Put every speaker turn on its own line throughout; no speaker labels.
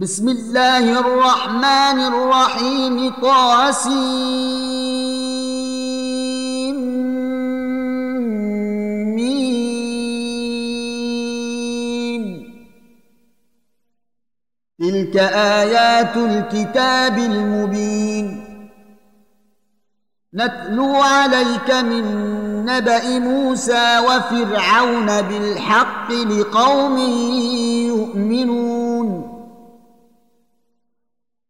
بسم الله الرحمن الرحيم طاسمين تلك آيات الكتاب المبين نتلو عليك من نبأ موسى وفرعون بالحق لقوم يؤمنون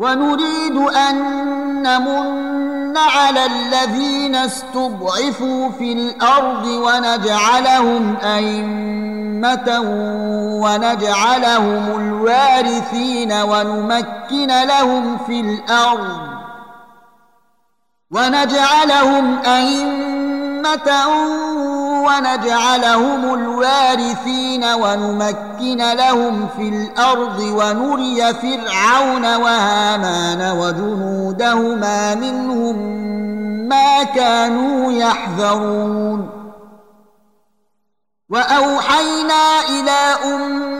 ونريد أن نمن على الذين استضعفوا في الأرض ونجعلهم أئمة ونجعلهم الوارثين ونمكن لهم في الأرض ونجعلهم أئمة ونجعلهم الوارثين ونمكن لهم في الارض ونري فرعون وهامان وجنودهما منهم ما كانوا يحذرون واوحينا الى ام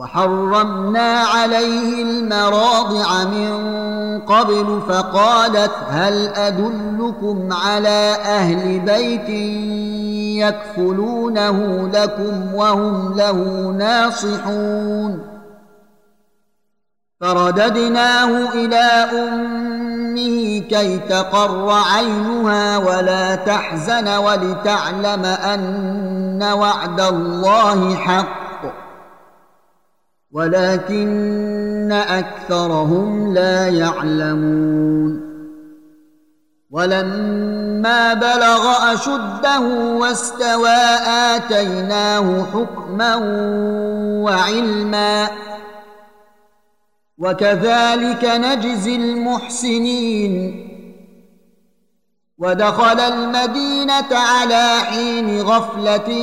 وحرمنا عليه المراضع من قبل فقالت هل ادلكم على اهل بيت يكفلونه لكم وهم له ناصحون فرددناه الى امه كي تقر عينها ولا تحزن ولتعلم ان وعد الله حق ولكن اكثرهم لا يعلمون ولما بلغ اشده واستوى اتيناه حكما وعلما وكذلك نجزي المحسنين ودخل المدينه على حين غفله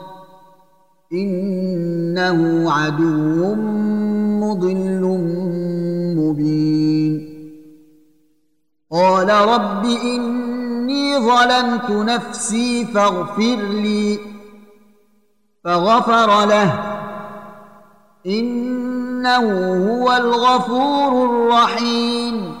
انه عدو مضل مبين قال رب اني ظلمت نفسي فاغفر لي فغفر له انه هو الغفور الرحيم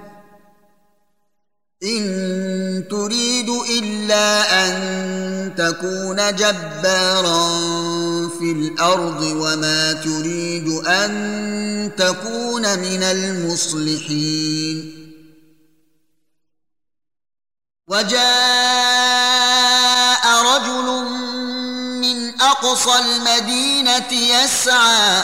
ان تريد الا ان تكون جبارا في الارض وما تريد ان تكون من المصلحين وجاء رجل من اقصى المدينه يسعى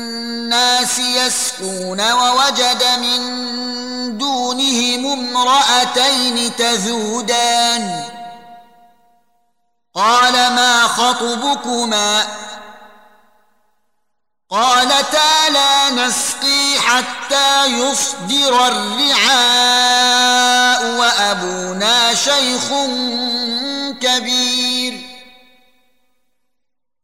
الناس يسكون ووجد من دونهم امرأتين تذودان قال ما خطبكما قالتا لا نسقي حتى يصدر الرعاء وأبونا شيخ كبير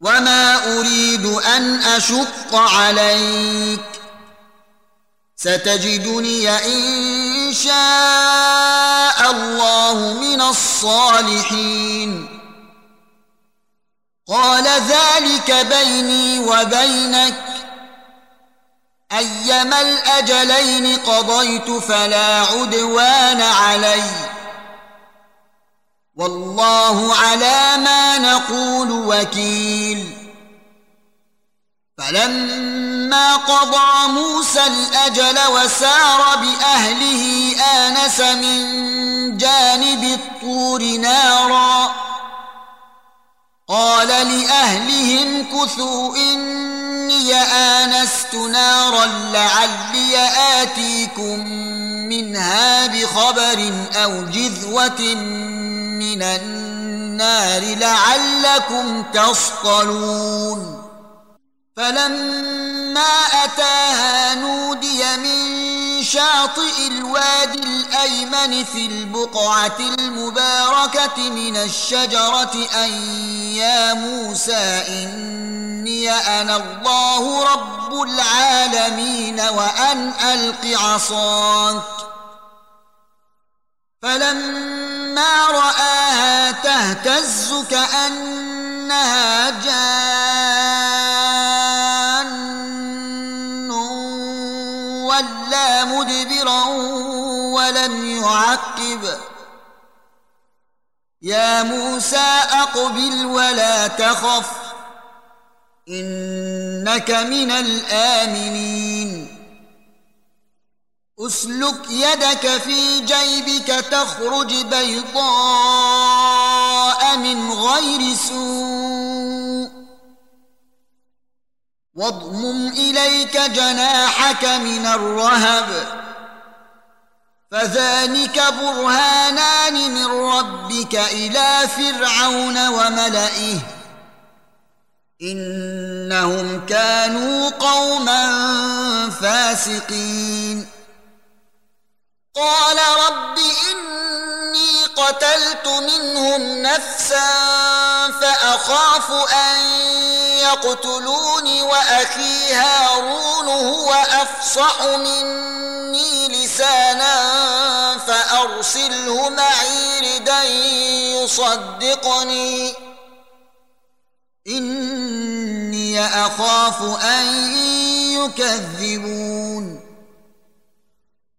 وما اريد ان اشق عليك ستجدني ان شاء الله من الصالحين قال ذلك بيني وبينك ايما الاجلين قضيت فلا عدوان عليّ والله على ما نقول وكيل فلما قضى موسى الاجل وسار باهله انس من جانب الطور نارا قال لاهلهم كثوا اني انست نارا لعلي اتيكم منها بخبر او جذوه من النار لعلكم تصطلون فلما أتاها نودي من شاطئ الوادي الأيمن في البقعة المباركة من الشجرة أن يا موسى إني أنا الله رب العالمين وأن ألق عصاك فلما رأى تحسبك أنها جان ولا مدبرا ولم يعقب يا موسى أقبل ولا تخف إنك من الآمنين اسلك يدك في جيبك تخرج بيضاء من غير سوء واضمم اليك جناحك من الرهب فذلك برهانان من ربك الى فرعون وملئه انهم كانوا قوما فاسقين قتلت منهم نفسا فأخاف أن يقتلوني وأخي هارون هو أفصح مني لسانا فأرسله معي ردا يصدقني إني أخاف أن يكذبون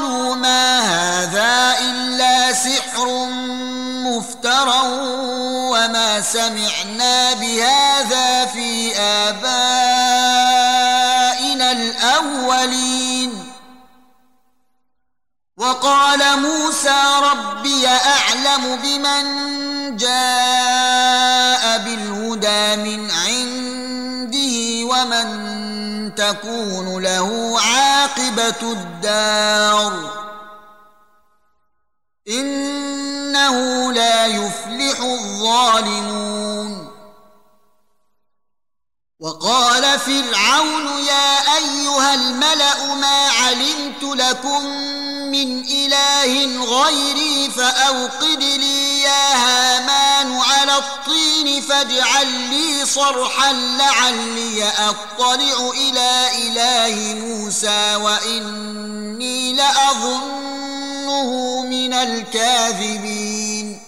قالوا ما هذا إلا سحر مفترى وما سمعنا بهذا في آبائنا الأولين وقال موسى ربي أعلم بمن جاء بالهدى من عندي ومن تكون له عاقبة الدار إنه لا يفلح الظالمون وقال فرعون يا أيها الملأ ما علمت لكم من إله غيري فأوقد لي يا هامان الرحمن على الطين فاجعل لي صرحا لعلي اطلع الى اله موسى واني لاظنه من الكاذبين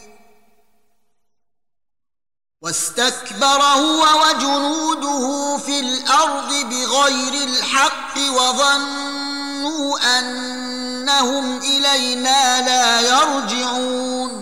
واستكبر هو وجنوده في الارض بغير الحق وظنوا انهم الينا لا يرجعون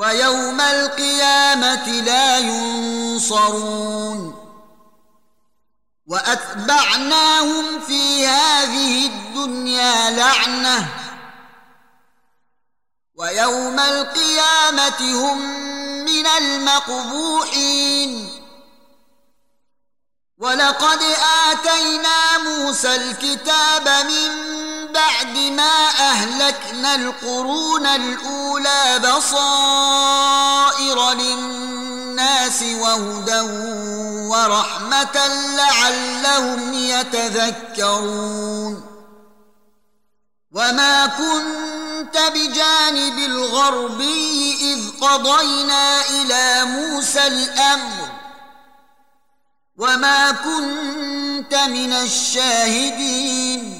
ويوم القيامة لا ينصرون وأتبعناهم في هذه الدنيا لعنة ويوم القيامة هم من المقبوحين ولقد آتينا موسى الكتاب من بعد ما اهلكنا القرون الاولى بصائر للناس وهدى ورحمه لعلهم يتذكرون وما كنت بجانب الغربي اذ قضينا الى موسى الامر وما كنت من الشاهدين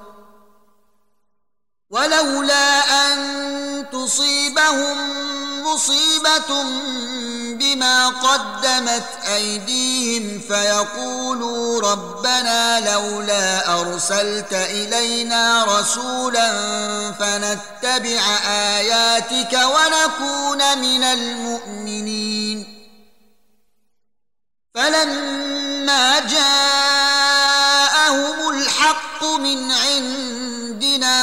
ولولا أن تصيبهم مصيبة بما قدمت أيديهم فيقولوا ربنا لولا أرسلت إلينا رسولا فنتبع آياتك ونكون من المؤمنين فلما جاءهم الحق من عند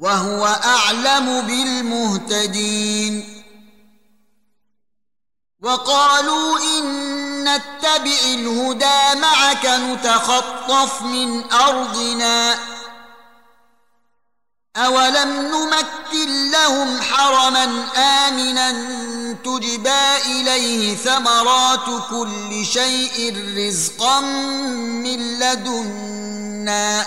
وهو اعلم بالمهتدين وقالوا ان نتبع الهدى معك نتخطف من ارضنا اولم نمكن لهم حرما امنا تجبى اليه ثمرات كل شيء رزقا من لدنا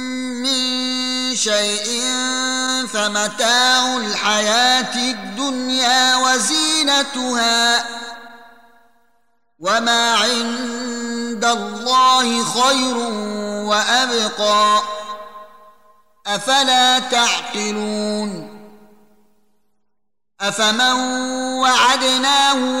شيء فمتاع الحياة الدنيا وزينتها وما عند الله خير وأبقى أفلا تعقلون أفمن وعدناه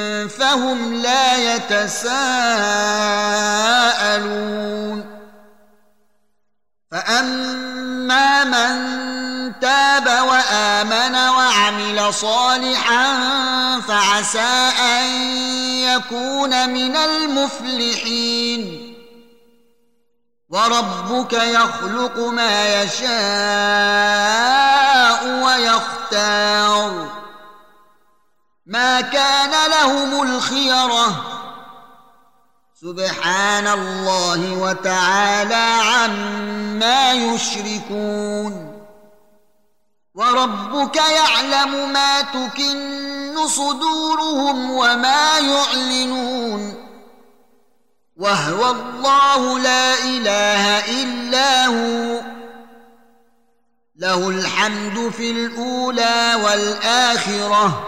فهم لا يتساءلون فأما من تاب وآمن وعمل صالحا فعسى أن يكون من المفلحين وربك يخلق ما يشاء ويختار ما كان لهم الخيره سبحان الله وتعالى عما يشركون وربك يعلم ما تكن صدورهم وما يعلنون وهو الله لا اله الا هو له الحمد في الاولى والاخره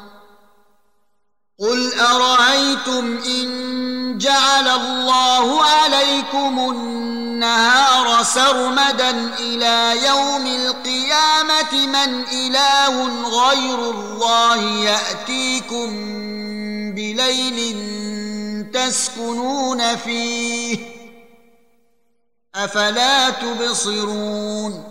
أَفَرَأَيْتُمْ إِنْ جَعَلَ اللَّهُ عَلَيْكُمُ النَّهَارَ سَرْمَدًا إِلَى يَوْمِ الْقِيَامَةِ مَنْ إِلَهٌ غَيْرُ اللَّهِ يَأْتِيكُمْ بِلَيْلٍ تَسْكُنُونَ فِيهِ أَفَلَا تُبْصِرُونَ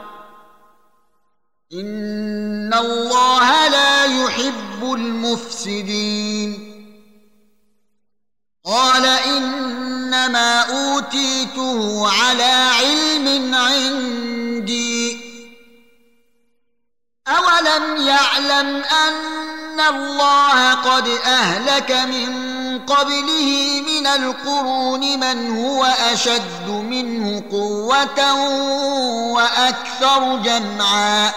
ان الله لا يحب المفسدين قال انما اوتيته على علم عندي اولم يعلم ان ان الله قد اهلك من قبله من القرون من هو اشد منه قوه واكثر جمعا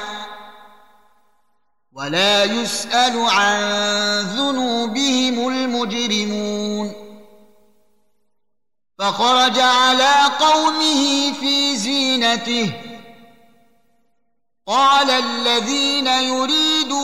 ولا يسال عن ذنوبهم المجرمون فخرج على قومه في زينته قال الذين يريدون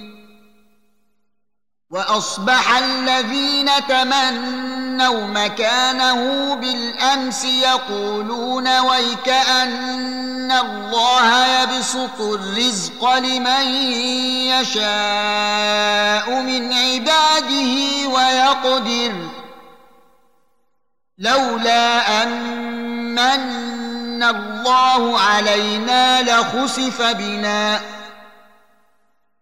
واصبح الذين تمنوا مكانه بالامس يقولون ويك ان الله يبسط الرزق لمن يشاء من عباده ويقدر لولا ان من الله علينا لخسف بنا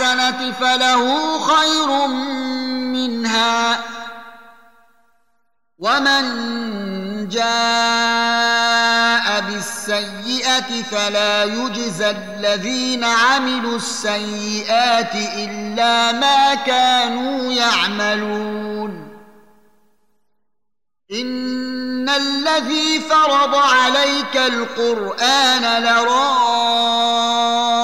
الحسنة فله خير منها ومن جاء بالسيئة فلا يجزى الذين عملوا السيئات إلا ما كانوا يعملون إن الذي فرض عليك القرآن لرأى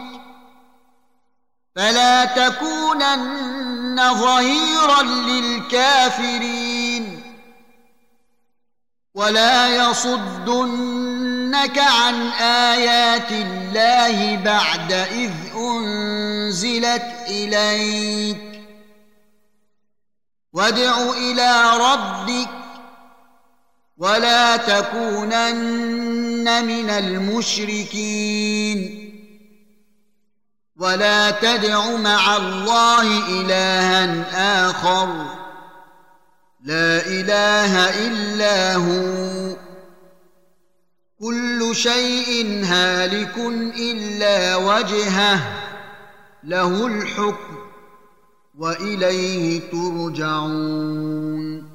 فلا تكونن ظهيرا للكافرين ولا يصدنك عن ايات الله بعد اذ انزلت اليك وادع الى ربك ولا تكونن من المشركين ولا تدع مع الله الها اخر لا اله الا هو كل شيء هالك الا وجهه له الحكم واليه ترجعون